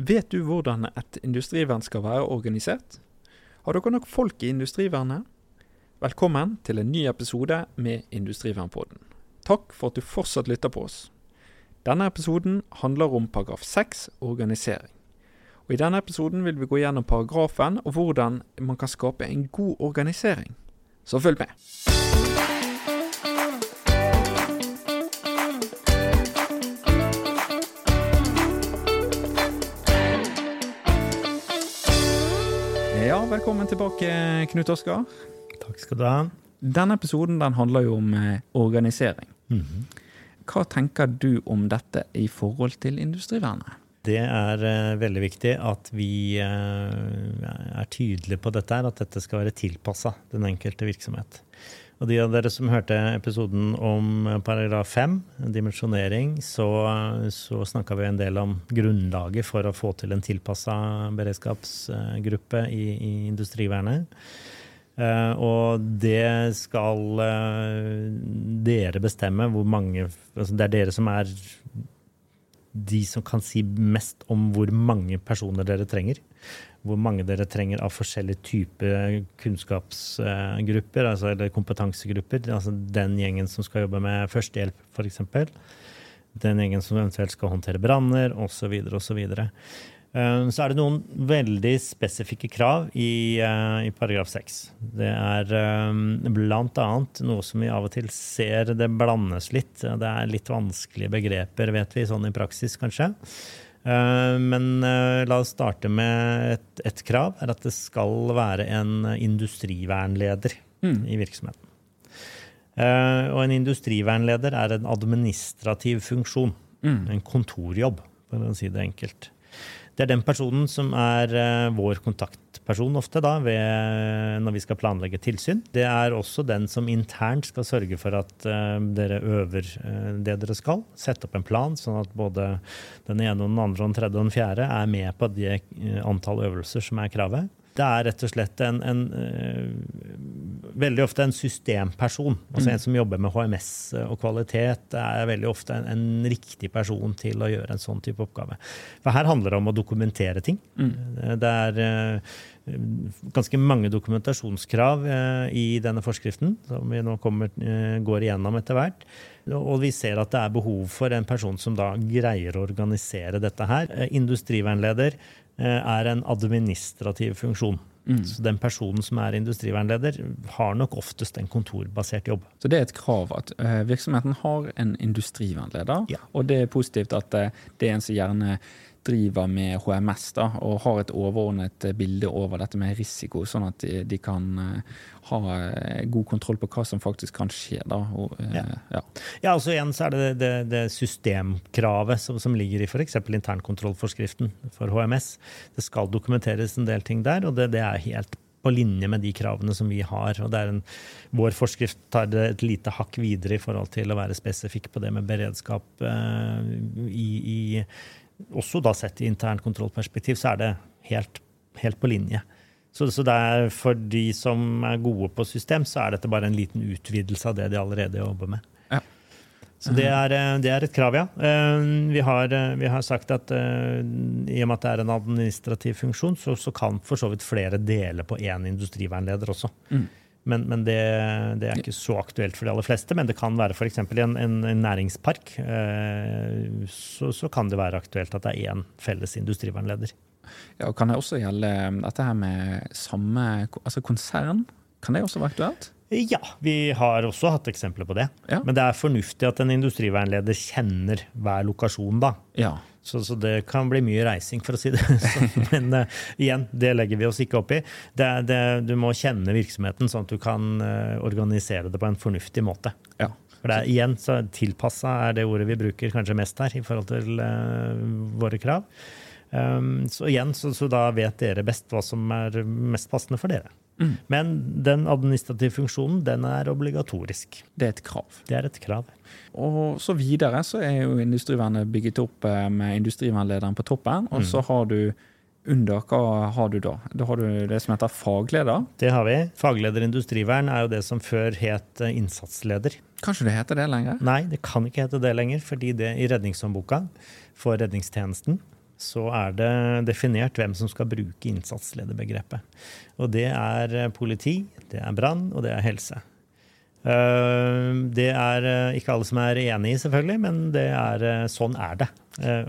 Vet du hvordan et industrivern skal være organisert? Har dere nok folk i industrivernet? Velkommen til en ny episode med Industrivernpodden. Takk for at du fortsatt lytter på oss. Denne episoden handler om paragraf 6, organisering. Og I denne episoden vil vi gå gjennom paragrafen og hvordan man kan skape en god organisering. Så følg med. Velkommen tilbake, Knut Oskar. Takk skal du ha. Denne episoden den handler jo om organisering. organisering. -hmm. Hva tenker du om dette i forhold til industrivernet? Det er uh, veldig viktig at vi uh, er tydelige på dette, at dette skal være tilpassa den enkelte virksomhet. Og de av dere som hørte episoden om paragraf 5, dimensjonering, så, så snakka vi en del om grunnlaget for å få til en tilpassa beredskapsgruppe i, i industrivernet. Eh, og det skal eh, dere bestemme hvor mange altså Det er dere som er de som kan si mest om hvor mange personer dere trenger. Hvor mange dere trenger av forskjellige typer kunnskapsgrupper, altså, eller kompetansegrupper. Altså den gjengen som skal jobbe med førstehjelp, f.eks. Den gjengen som eventuelt skal håndtere branner, osv. osv. Eh, så er det noen veldig spesifikke krav i, eh, i paragraf 6. Det er bl.a. blant annet noe som vi av og til ser det blandes litt. Det er litt vanskelige begreper, vet vi, sånn i praksis kanskje. Men la oss starte med et, et krav, er at det skal være en industrivernleder mm. i virksomheten. Og en industrivernleder er en administrativ funksjon. Mm. En kontorjobb, for å si det enkelt. Det er den personen som er uh, vår kontaktperson ofte da, ved, når vi skal planlegge tilsyn. Det er også den som internt skal sørge for at uh, dere øver uh, det dere skal. Sette opp en plan, sånn at både den ene, og den andre, og den tredje og den fjerde er med på det antall øvelser som er kravet. Det er rett og slett en, en uh, veldig ofte en systemperson. Altså mm. en som jobber med HMS og kvalitet. Er veldig ofte en, en, riktig person til å gjøre en sånn type oppgave. For her handler det om å dokumentere ting. Mm. Det er uh, ganske mange dokumentasjonskrav uh, i denne forskriften, som vi nå kommer, går igjennom etter hvert. Og vi ser at det er behov for en person som da greier å organisere dette her. Industrivernleder Eh, er en administrativ funksjon. Mm. Så den personen som er industrivernleder, har nok oftest en kontorbasert jobb. Så det er et krav at uh, virksomheten har en industrivernleder, ja. og det er positivt at uh, det er en som gjerne driver med HMS da, og har et overordnet bilde over dette med risiko, sånn at de, de kan uh, ha uh, god kontroll på hva som faktisk kan skje. Da. Og, ja. Ja. ja, altså igjen så er det det, det systemkravet som, som ligger i f.eks. internkontrollforskriften for HMS. Det skal dokumenteres en del ting der, og det, det er helt på linje med de kravene som vi har. og en, Vår forskrift tar det et lite hakk videre i forhold til å være spesifikk på det med beredskap i, i også da sett i internkontrollperspektiv, så er det helt, helt på linje. Så, så for de som er gode på system, så er dette bare en liten utvidelse av det de allerede jobber med. Ja. Så det er, eh, det er, et krav, ja. Eh, vi har, eh, vi har, sagt at i og med at det er en administrativ funksjon, så, så kan for så vidt flere dele på én industrivernleder også. Mm. Men, men det, det, er ikke så aktuelt for de aller fleste. Men det kan være f.eks. i en, en, en, næringspark. Eh, så, så, kan det være aktuelt at det er én felles industrivernleder. Ja, og Kan det også gjelde um, dette her med samme altså konsern? Kan det også være aktuelt? Ja, vi har også hatt eksempler på det. Ja. Men det er fornuftig at en industrivernleder kjenner hver lokasjon, da. Ja. Så, så, det kan bli mye reising, for å si det sånn. Men uh, igjen, det legger vi oss ikke opp i. Det, det, du må kjenne virksomheten, sånn at du kan uh, organisere det på en fornuftig måte. Ja. For det er, igjen, så Tilpassa er det ordet vi bruker kanskje mest her i forhold til uh, våre krav. Um, så igjen, så, så da vet dere best hva som er mest passende for dere. Mm. Men den administrative funksjonen den er obligatorisk. Det er et krav. Det er et krav. Og så videre så er jo industrivernet bygget opp eh, med industrivernlederen på toppen. Og så mm. har du under hva har du da? Da har du det som heter fagleder. Det har vi. Fagleder industrivern er jo det som før het eh, innsatsleder. Kanskje det heter det lenger? Nei, det kan ikke hete det lenger. Fordi det i redningshåndboka for redningstjenesten så er det definert hvem som skal bruke innsatslederbegrepet. Og det er politi, det er brann, og det er helse. Det er ikke alle som er enig i, selvfølgelig, men er, sånn er det.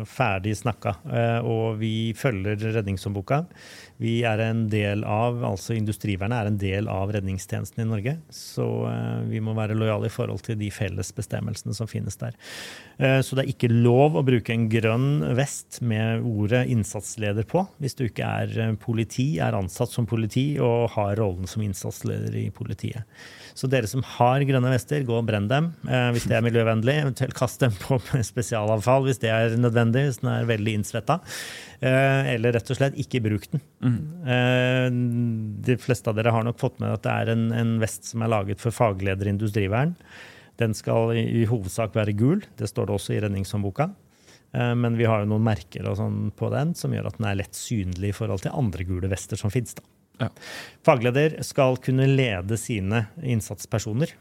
Ferdig snakka. Og vi følger redningshåndboka. Vi er en del av, altså Industrivernet er en del av redningstjenesten i Norge. Så vi må være lojale i forhold til de felles bestemmelsene som finnes der. Så det er ikke lov å bruke en grønn vest med ordet innsatsleder på hvis du ikke er politi, er ansatt som politi og har rollen som innsatsleder i politiet. Så dere som har grønne vester, gå og brenn dem hvis det er miljøvennlig. Eventuelt kast dem på spesialavfall hvis det er nødvendig, hvis den er veldig innsvetta. eller rett og slett ikke bruk den. Mm. De fleste av dere har nok fått med at det er en, en vest som er laget for fagleder i industrivern. Den skal i, i, hovedsak være gul. Det står det også i redningshåndboka. Eh, men vi har jo noen merker sånn på den som gjør at den er lett synlig i forhold til andre gule vester som fins. Ja. Fagleder skal kunne lede sine innsatspersoner.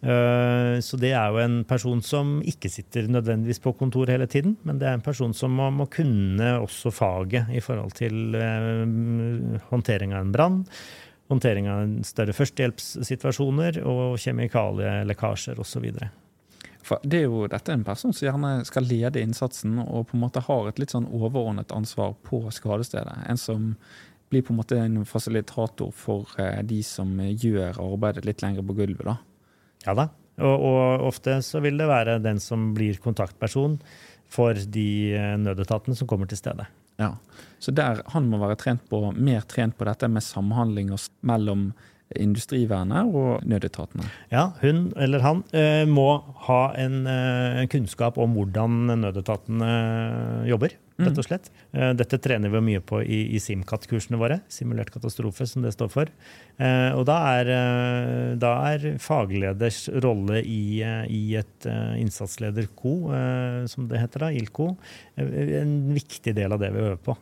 Eh, så det er jo en person som ikke sitter nødvendigvis på kontor hele tiden, men det er en person som må, må kunne også faget i forhold til uh, håndtering av en brann, håndtering av større førstehjelpssituasjoner og kjemikalielekkasjer osv. For det er jo dette en person som gjerne skal lede innsatsen og på en måte har et litt sånn overordnet ansvar på skadestedet. En som blir på en måte en fasilitator for eh, de som gjør arbeidet litt lenger på gulvet. da. Ja da. Og, og, ofte så vil det være den som blir kontaktperson for de eh, nødetatene som kommer til stedet. Ja, Så der han må være trent på, mer trent på dette med samhandling mellom industrivernet og nødetatene? Ja, hun eller han eh, må ha en en kunnskap om hvordan nødetatene jobber rett og mm. slett. Eh, dette trener vi mye på i, i SIMCAT-kursene våre. Simulert katastrofe, som det står for. Eh, og da er, eh, da er fagleders rolle i, i et innsatsleder-co, som det heter, da, ILCO, en viktig del av det vi øver på.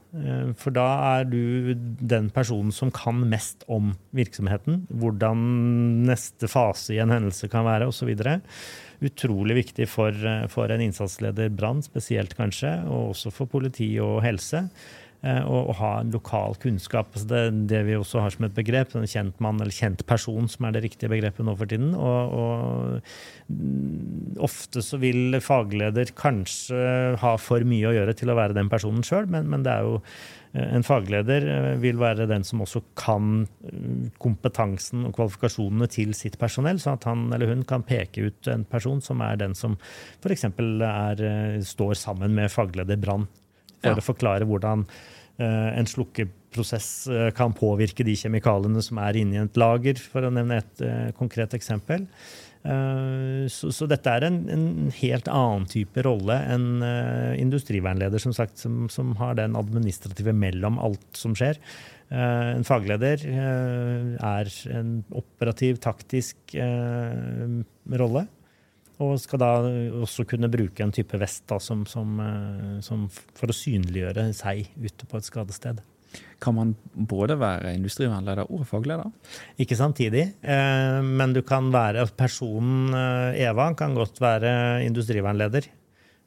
For da er du den personen som kan mest om virksomheten. Hvordan neste fase i en hendelse kan være, osv utrolig viktig for, eh, for en innsatsleder brann, spesielt kanskje, og også for politi og helse. Eh, å ha lokal kunnskap. Altså det, det vi også har som et begrep, en kjent mann eller kjent person, som er det riktige begrepet nå for tiden. Og, og ofte så vil fagleder kanskje ha for mye å gjøre til å være den personen sjøl, men, men, det er jo Eh, en fagleder eh, vil være den som også kan kompetansen og kvalifikasjonene til sitt personell, sånn at han eller hun kan peke ut en person som er den som f.eks. står sammen med fagleder Brann, for ja. å forklare hvordan en slukkeprosess kan påvirke de kjemikaliene som er inni et lager, for å nevne et konkret eksempel. Eh, så, så, dette er en, en, helt annen type rolle enn uh, industrivernleder, som sagt, som, som, har den administrative mellom alt som skjer. Uh, en fagleder uh, er en operativ, taktisk rolle. Og skal da også kunne bruke en type vest da, som, som, som for å synliggjøre seg ute på et skadested. Kan man både være industrivernleder og fagleder? Ikke samtidig, eh, men du kan være personen eh, Eva kan godt være industrivernleder.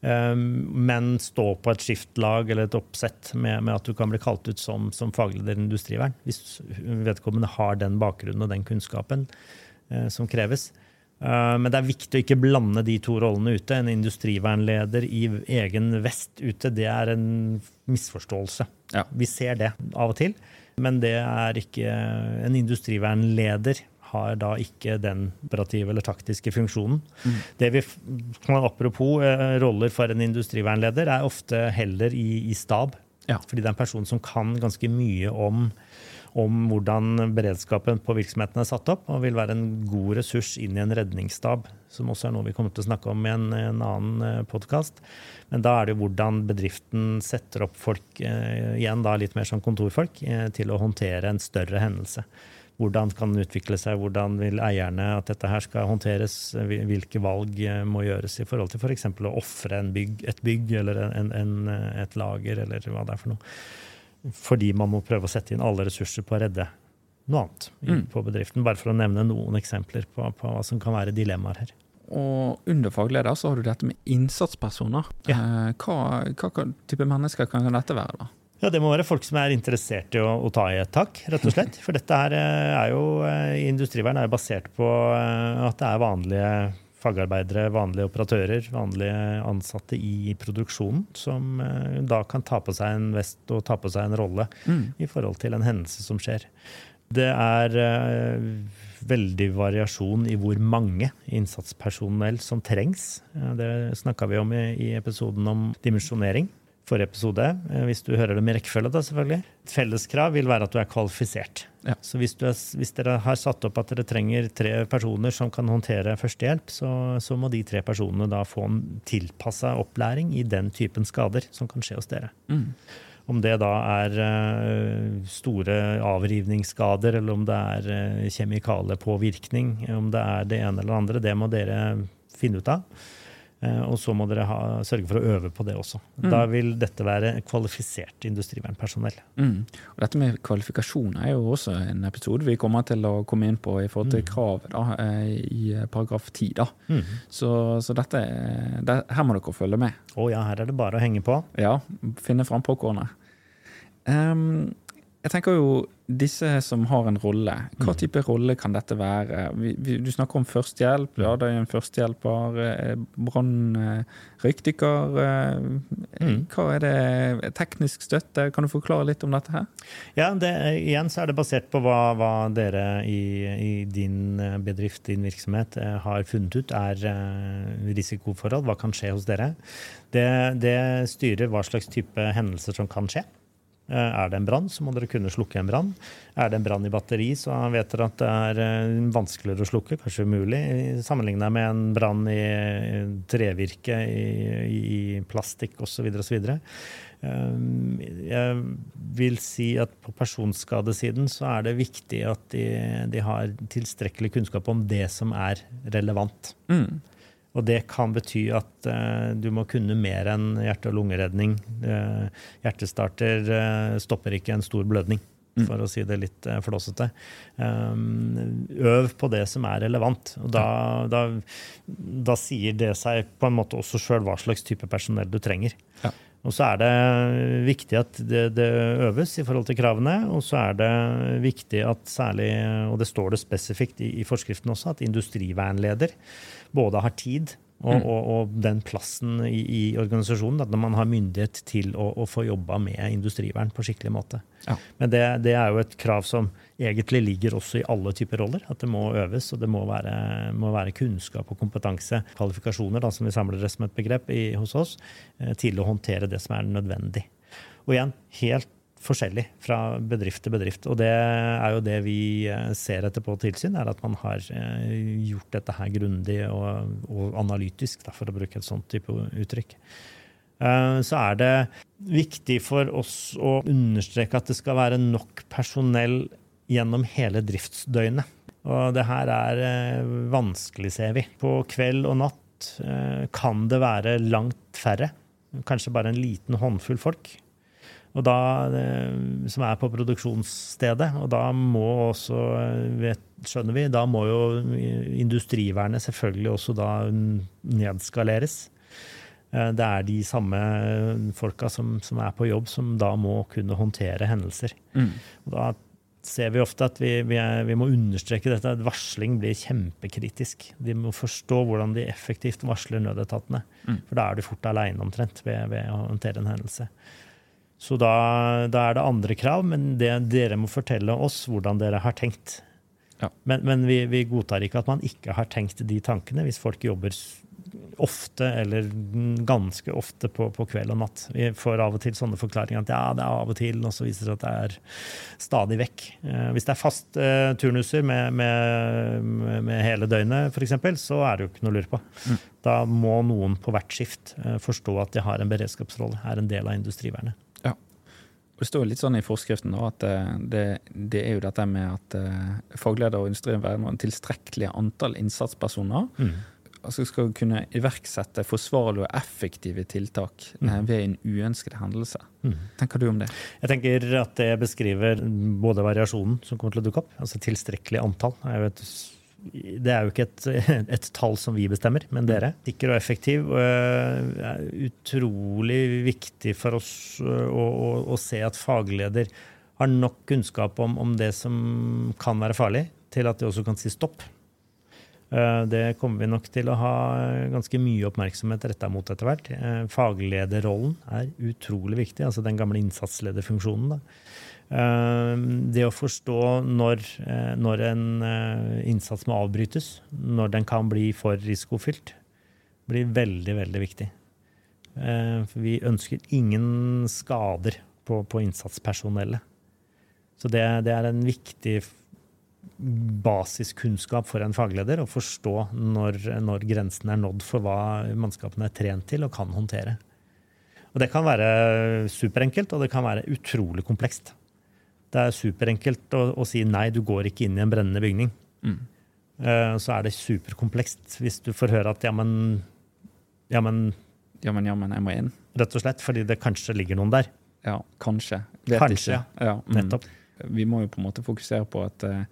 Eh, men stå på et skiftlag eller et oppsett med, med at du kan bli kalt ut som, som fagleder i industrivern. Hvis vedkommende har den bakgrunnen og den kunnskapen som kreves. Men det er viktig å ikke blande de to rollene ute. En industrivernleder i egen vest ute, det er en misforståelse. Ja. Vi ser det av og til, men det er ikke En industrivernleder har da ikke den operative eller taktiske funksjonen. Mm. Det vi, Apropos eh, roller for en industrivernleder, er ofte heller i, i stab. Ja. Fordi det er en person som kan ganske mye om om hvordan beredskapen på virksomheten er satt opp, og vil være en god ressurs inn i en redningsstab, som også er noe vi kommer til å snakke om i en, en annen eh, podkast. Men da er det jo hvordan bedriften setter opp folk, eh, igjen da litt mer som kontorfolk, eh, til å håndtere en større hendelse. Hvordan kan den utvikle seg, hvordan vil eierne at dette her skal håndteres, hvilke valg må gjøres i forhold til f.eks. For å ofre et bygg eller en, en, et lager, eller hva det er for noe fordi man må prøve å sette inn alle ressurser på å redde noe annet mm. på bedriften. Bare for å nevne noen eksempler på, på hva som kan være dilemmaer her. og under fagleder så har du dette med innsatspersoner. Ja. Eh, hva, hva type mennesker kan dette være, da? Ja, Det må være folk som er interessert i å, å ta i et tak, rett og slett. For dette her eh, er jo, eh, industrivern er jo basert på at det er vanlige fagarbeidere, vanlige operatører, vanlige ansatte i produksjonen, som eh, da kan ta på seg en vest og ta på seg en rolle i forhold til en hendelse som skjer. Det er eh, veldig variasjon i hvor mange innsatspersonell som trengs. Eh, Det snakka vi om i, i episoden om dimensjonering. Forrige episode, eh, hvis du hører det med rekkefølge, da selvfølgelig. Et felleskrav vil være at du er kvalifisert. Ja. Så hvis, du er, hvis dere har satt opp at dere trenger tre personer som kan håndtere førstehjelp, så, så må de tre personene da få en tilpassa opplæring i den typen skader som kan skje hos dere. Mm. Om det da er eh, store avrivningsskader, eller om det er kjemikalepåvirkning, kjemikaliepåvirkning, om det er det ene eller det andre, det må dere finne ut av. Eh, og så må dere ha, sørge for å øve på det også. Da vil dette være kvalifisert industrivernpersonell. Mm. Og dette med kvalifikasjoner er jo også en episode vi kommer til å komme inn på i forhold til kravet da, eh, i paragraf 10. Da. Så, så dette, det, her må dere følge med. Å ja, her er det bare å henge på. Ja, finne fram popkornet. Um, jeg tenker jo disse som har en rolle, hva type rolle kan dette være? Vi, vi, du snakker om førstehjelp. Ja, det er en førstehjelper. brannryktiker, Brann, eh, eh, Hva er det? Teknisk støtte? Kan du forklare litt om dette her? Ja, det, igjen så er det basert på hva, hva dere i, i din eh, bedrift, din virksomhet, eh, har funnet ut er eh, risikoforhold. Hva kan skje hos dere? Det, det styrer hva slags type hendelser som kan skje. Eh, Er det en brann, så må dere kunne slukke en brann. Er det en brann i batteri, så vet dere at det er eh, vanskeligere å slukke, kanskje umulig, sammenligna med en brann i trevirke, i, i plastikk osv. osv. Um, Jeg vil si at på personskadesiden så er det viktig at de, de har tilstrekkelig kunnskap om det som er relevant. Mm. Og det kan bety at uh, du må kunne mer enn hjerte- og lungeredning. Uh, hjertestarter uh, stopper ikke en stor blødning, for å si det litt flåsete. Um, øv på det som er relevant. Og da, da, da sier det seg på en måte også sjøl hva slags type personell du trenger. Ja. Og så er det viktig at det, det øves i forhold til kravene. Og så er det viktig at særlig, og det står det spesifikt i, i forskriften også, at industrivernleder både har tid og, Mm. og, og den plassen i, i organisasjonen at man har myndighet til å, å få jobba med industrivern på skikkelig måte. Ja. Men det, det er jo et krav som egentlig ligger også i alle typer roller. At det må øves, og det må være, må være kunnskap og kompetanse, kvalifikasjoner, da, som vi samler det som et begrep i, hos oss, eh, til å håndtere det som er nødvendig. Og igjen, helt forskjellig fra bedrift til bedrift. Og det er jo det vi eh, ser etter på tilsyn, er at man har eh, gjort dette her grundig og, og analytisk, da, for å bruke et sånt type uttrykk. Eh, Så er det viktig for oss å understreke at det skal være nok personell gjennom hele driftsdøgnet. Og det her er vanskelig, ser vi. På kveld og natt kan det være langt færre. Kanskje bare en liten håndfull folk. Og da, eh, som er på produksjonsstedet. Og da må også, eh, vet, skjønner vi, da må jo industrivernet selvfølgelig også da nedskaleres. Eh, Det er de samme folka som, som er på jobb, som da må kunne håndtere hendelser. Mm. Og da ser vi ofte at vi, vi, er, vi må understreke dette, at varsling blir kjempekritisk. De må forstå hvordan de effektivt varsler nødetatene. Mm. For da er du fort aleine omtrent ved, ved å håndtere en hendelse. Så da, da er det andre krav, men det, dere må fortelle oss hvordan dere har tenkt. Ja. Men, men vi, vi godtar ikke at man ikke har tenkt de tankene hvis folk jobber ofte eller ganske ofte på, på kveld og natt. Vi får av og til sånne forklaringer at ja, det er av og til, og så viser det seg at det er stadig vekk. Eh, hvis det er fast eh, turnuser med, med, med, hele døgnet, f.eks., så er det jo ikke noe å lure på. Da må noen på hvert skift eh, forstå at de har en beredskapsrolle, er en del av industrivernet. Det står litt sånn i forskriften da, at eh, det, det er jo dette med at eh, fagleder og industrivern må ha en tilstrekkelig antall innsatspersoner. Altså skal kunne iverksette forsvarlige og effektive tiltak mm. ved en uønsket hendelse. Tenker du om det? Jeg tenker at det beskriver både variasjonen som kommer til å dukke opp, altså tilstrekkelig antall er jo et det er jo ikke et, et, tall som vi bestemmer, men dere. Sikker og effektiv. Det er utrolig viktig for oss å, å, å se at fagleder har nok kunnskap om, om, det som kan være farlig, til at de også kan si stopp. Eh, det kommer vi nok til å ha ganske mye oppmerksomhet retta mot etter hvert. Eh, faglederrollen er utrolig viktig, altså den gamle innsatslederfunksjonen. Da. Eh, det å forstå når, når, en innsats må avbrytes, når den kan bli for risikofylt, blir veldig, veldig viktig. Vi ønsker ingen skader på, på innsatspersonellet. Så det, det er en viktig basiskunnskap for en fagleder å forstå når, når grensen er nådd for hva mannskapene er trent til og kan håndtere. Og Det kan være superenkelt, og det kan være utrolig komplekst. Det er superenkelt å, å si nei, du går ikke inn i en brennende bygning. Mm. Uh, så er det superkomplekst hvis du får høre at ja, men Ja, men Ja, men, ja, men jeg må inn. Rett og slett fordi det kanskje ligger noen der. Ja, kanskje. Vet kanskje, ikke. ja. Mm. Nettopp. Vi må jo på en måte fokusere på at uh,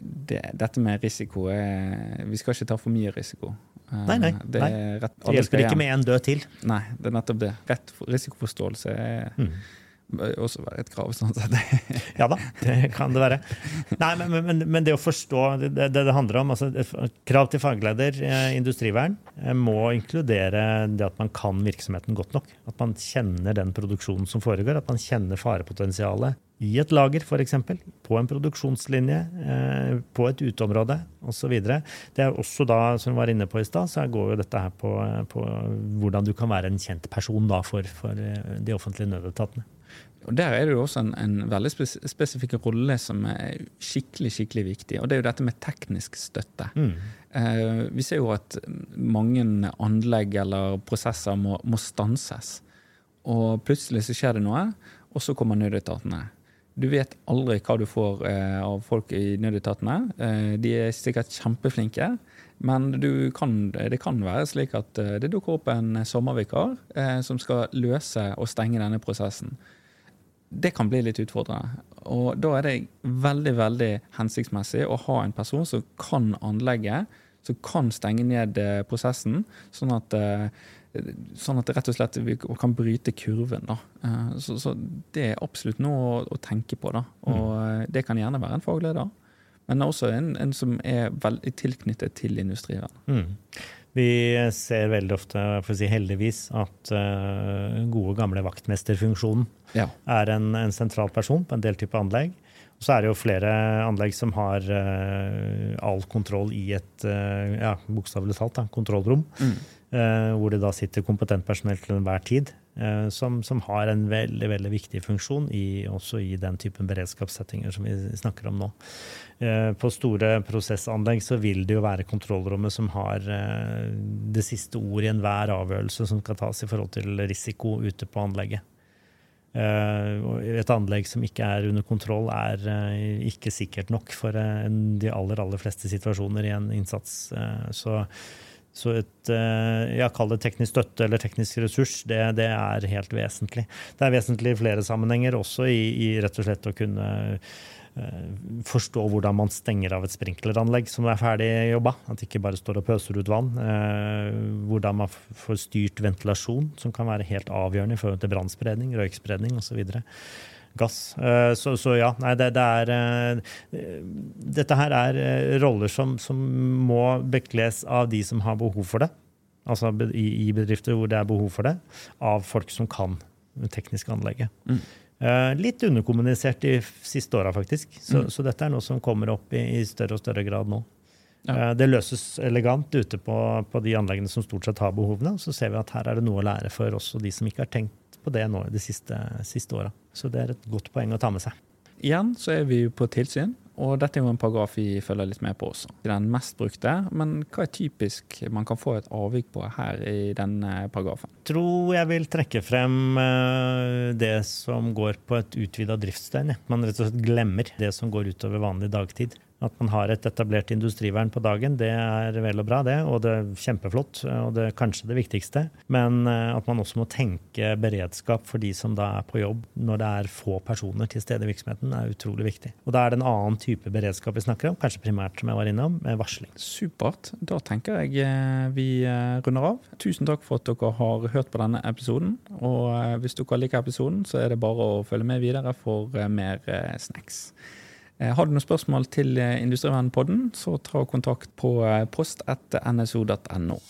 det, dette med risiko er, Vi skal ikke ta for mye risiko. Eh, nei, nei. Det, rett, det hjelper ikke med en død til. Nei, det er nettopp det. Rett risikoforståelse er mm. også være et krav. sånn sett. ja da, det kan det være. Nei, men, men, men det å forstå det det, det handler om, altså, Krav til fagleder eh, industrivern eh, må inkludere det at man kan virksomheten godt nok. At man kjenner den produksjonen som foregår, at man kjenner farepotensialet i et lager f.eks., på en produksjonslinje, eh, på et uteområde osv. Det er også da, som vi var inne på i stad, så går jo dette her på, på, hvordan du kan være en kjent person da for, for eh, de offentlige nødetatene. Og Der er det jo også en, en veldig spesifikk rolle som er skikkelig skikkelig viktig. og Det er jo dette med teknisk støtte. Mm. Eh, vi ser jo at mange anlegg eller prosesser må, må stanses. Og plutselig så skjer det noe, og så kommer nødetatene. Du vet aldri hva du får eh, av folk i nødetatene. Eh, de er sikkert kjempeflinke, men kan, det kan være slik at eh, det dukker opp en sommervikar eh, som skal løse og stenge denne prosessen. Det kan bli litt utfordrende. Og da er det veldig veldig hensiktsmessig å ha en person som kan anlegget, som kan stenge ned prosessen, sånn at eh, Sånn at det rett og slett vi kan bryte kurven. Da. Eh, så, så det er absolutt noe å, å tenke på. Da. Og mm. det kan gjerne være en fagleder, men også en, en som er veldig tilknyttet til industrien. Mm. Vi ser veldig ofte, for å si heldigvis, at uh, gode, gamle vaktmesterfunksjonen ja. er en, en, sentral person på en del type anlegg. Og så er det jo flere anlegg som har uh, all kontroll i et uh, ja, bokstavelig talt da, kontrollrom. Mm. Eh, hvor det da sitter kompetent personell til enhver tid, eh, som, som, har en veldig veldig viktig funksjon i, også i den typen beredskapssettinger som vi snakker om nå. Eh, på store prosessanlegg så vil det jo være kontrollrommet som har det siste ord i enhver avgjørelse som skal tas i forhold til risiko ute på anlegget. Et anlegg som ikke er under kontroll, er ikke sikkert nok for de aller, aller fleste situasjoner i en innsats. Så så et eh, ja, kall det teknisk støtte eller teknisk ressurs, det, det, er helt vesentlig. Det er vesentlig i flere sammenhenger, også i, i rett og slett å kunne uh, forstå hvordan man stenger av et sprinkleranlegg som er ferdig jobba. At det ikke bare står og pøser ut vann. Uh, hvordan man får styrt ventilasjon, som kan være helt avgjørende i forhold til brannspredning, røykspredning osv gass. Eh, så, så ja, nei, det, det, er eh, Dette her er eh, roller som, som, må bekles av de som har behov for det. Altså i, i, bedrifter hvor det er behov for det, av folk som kan tekniske anlegget. Mm. litt underkommunisert de siste åra, faktisk. Så, mm. så, dette er noe som kommer opp i, i større og større grad nå. Ja. Det løses elegant ute på, på, de anleggene som stort sett har behovene. Så ser vi at her er det noe å lære for oss og de som ikke har tenkt på det nå de siste, siste åra. Så det er et godt poeng å ta med seg. Igjen så er vi på tilsyn, og dette er jo en paragraf vi følger litt med på også. Den mest brukte, men hva er typisk man kan få et avvik på her i denne paragrafen? Jeg tror jeg vil trekke frem eh, det som går på et utvida driftsdøgn. Man rett og slett glemmer det som går utover vanlig dagtid. At man har et etablert industrivern på dagen, det er vel og bra, det. Og det er kjempeflott, og det er kanskje det viktigste. Men eh, at man også må tenke beredskap for de som da er på jobb når det er få personer til stede i virksomheten, er utrolig viktig. Og da er det en annen type beredskap vi snakker om, kanskje primært, som jeg var innom, med varsling. Supert. Da tenker jeg eh, vi eh, runder av. Tusen takk for at dere har hørt på denne episoden. Og hvis dere liker episoden, så er det bare å følge med videre for mer snacks. Eh, har du noen spørsmål til eh, Industrivernpodden, så ta kontakt på eh, post etter nso.no.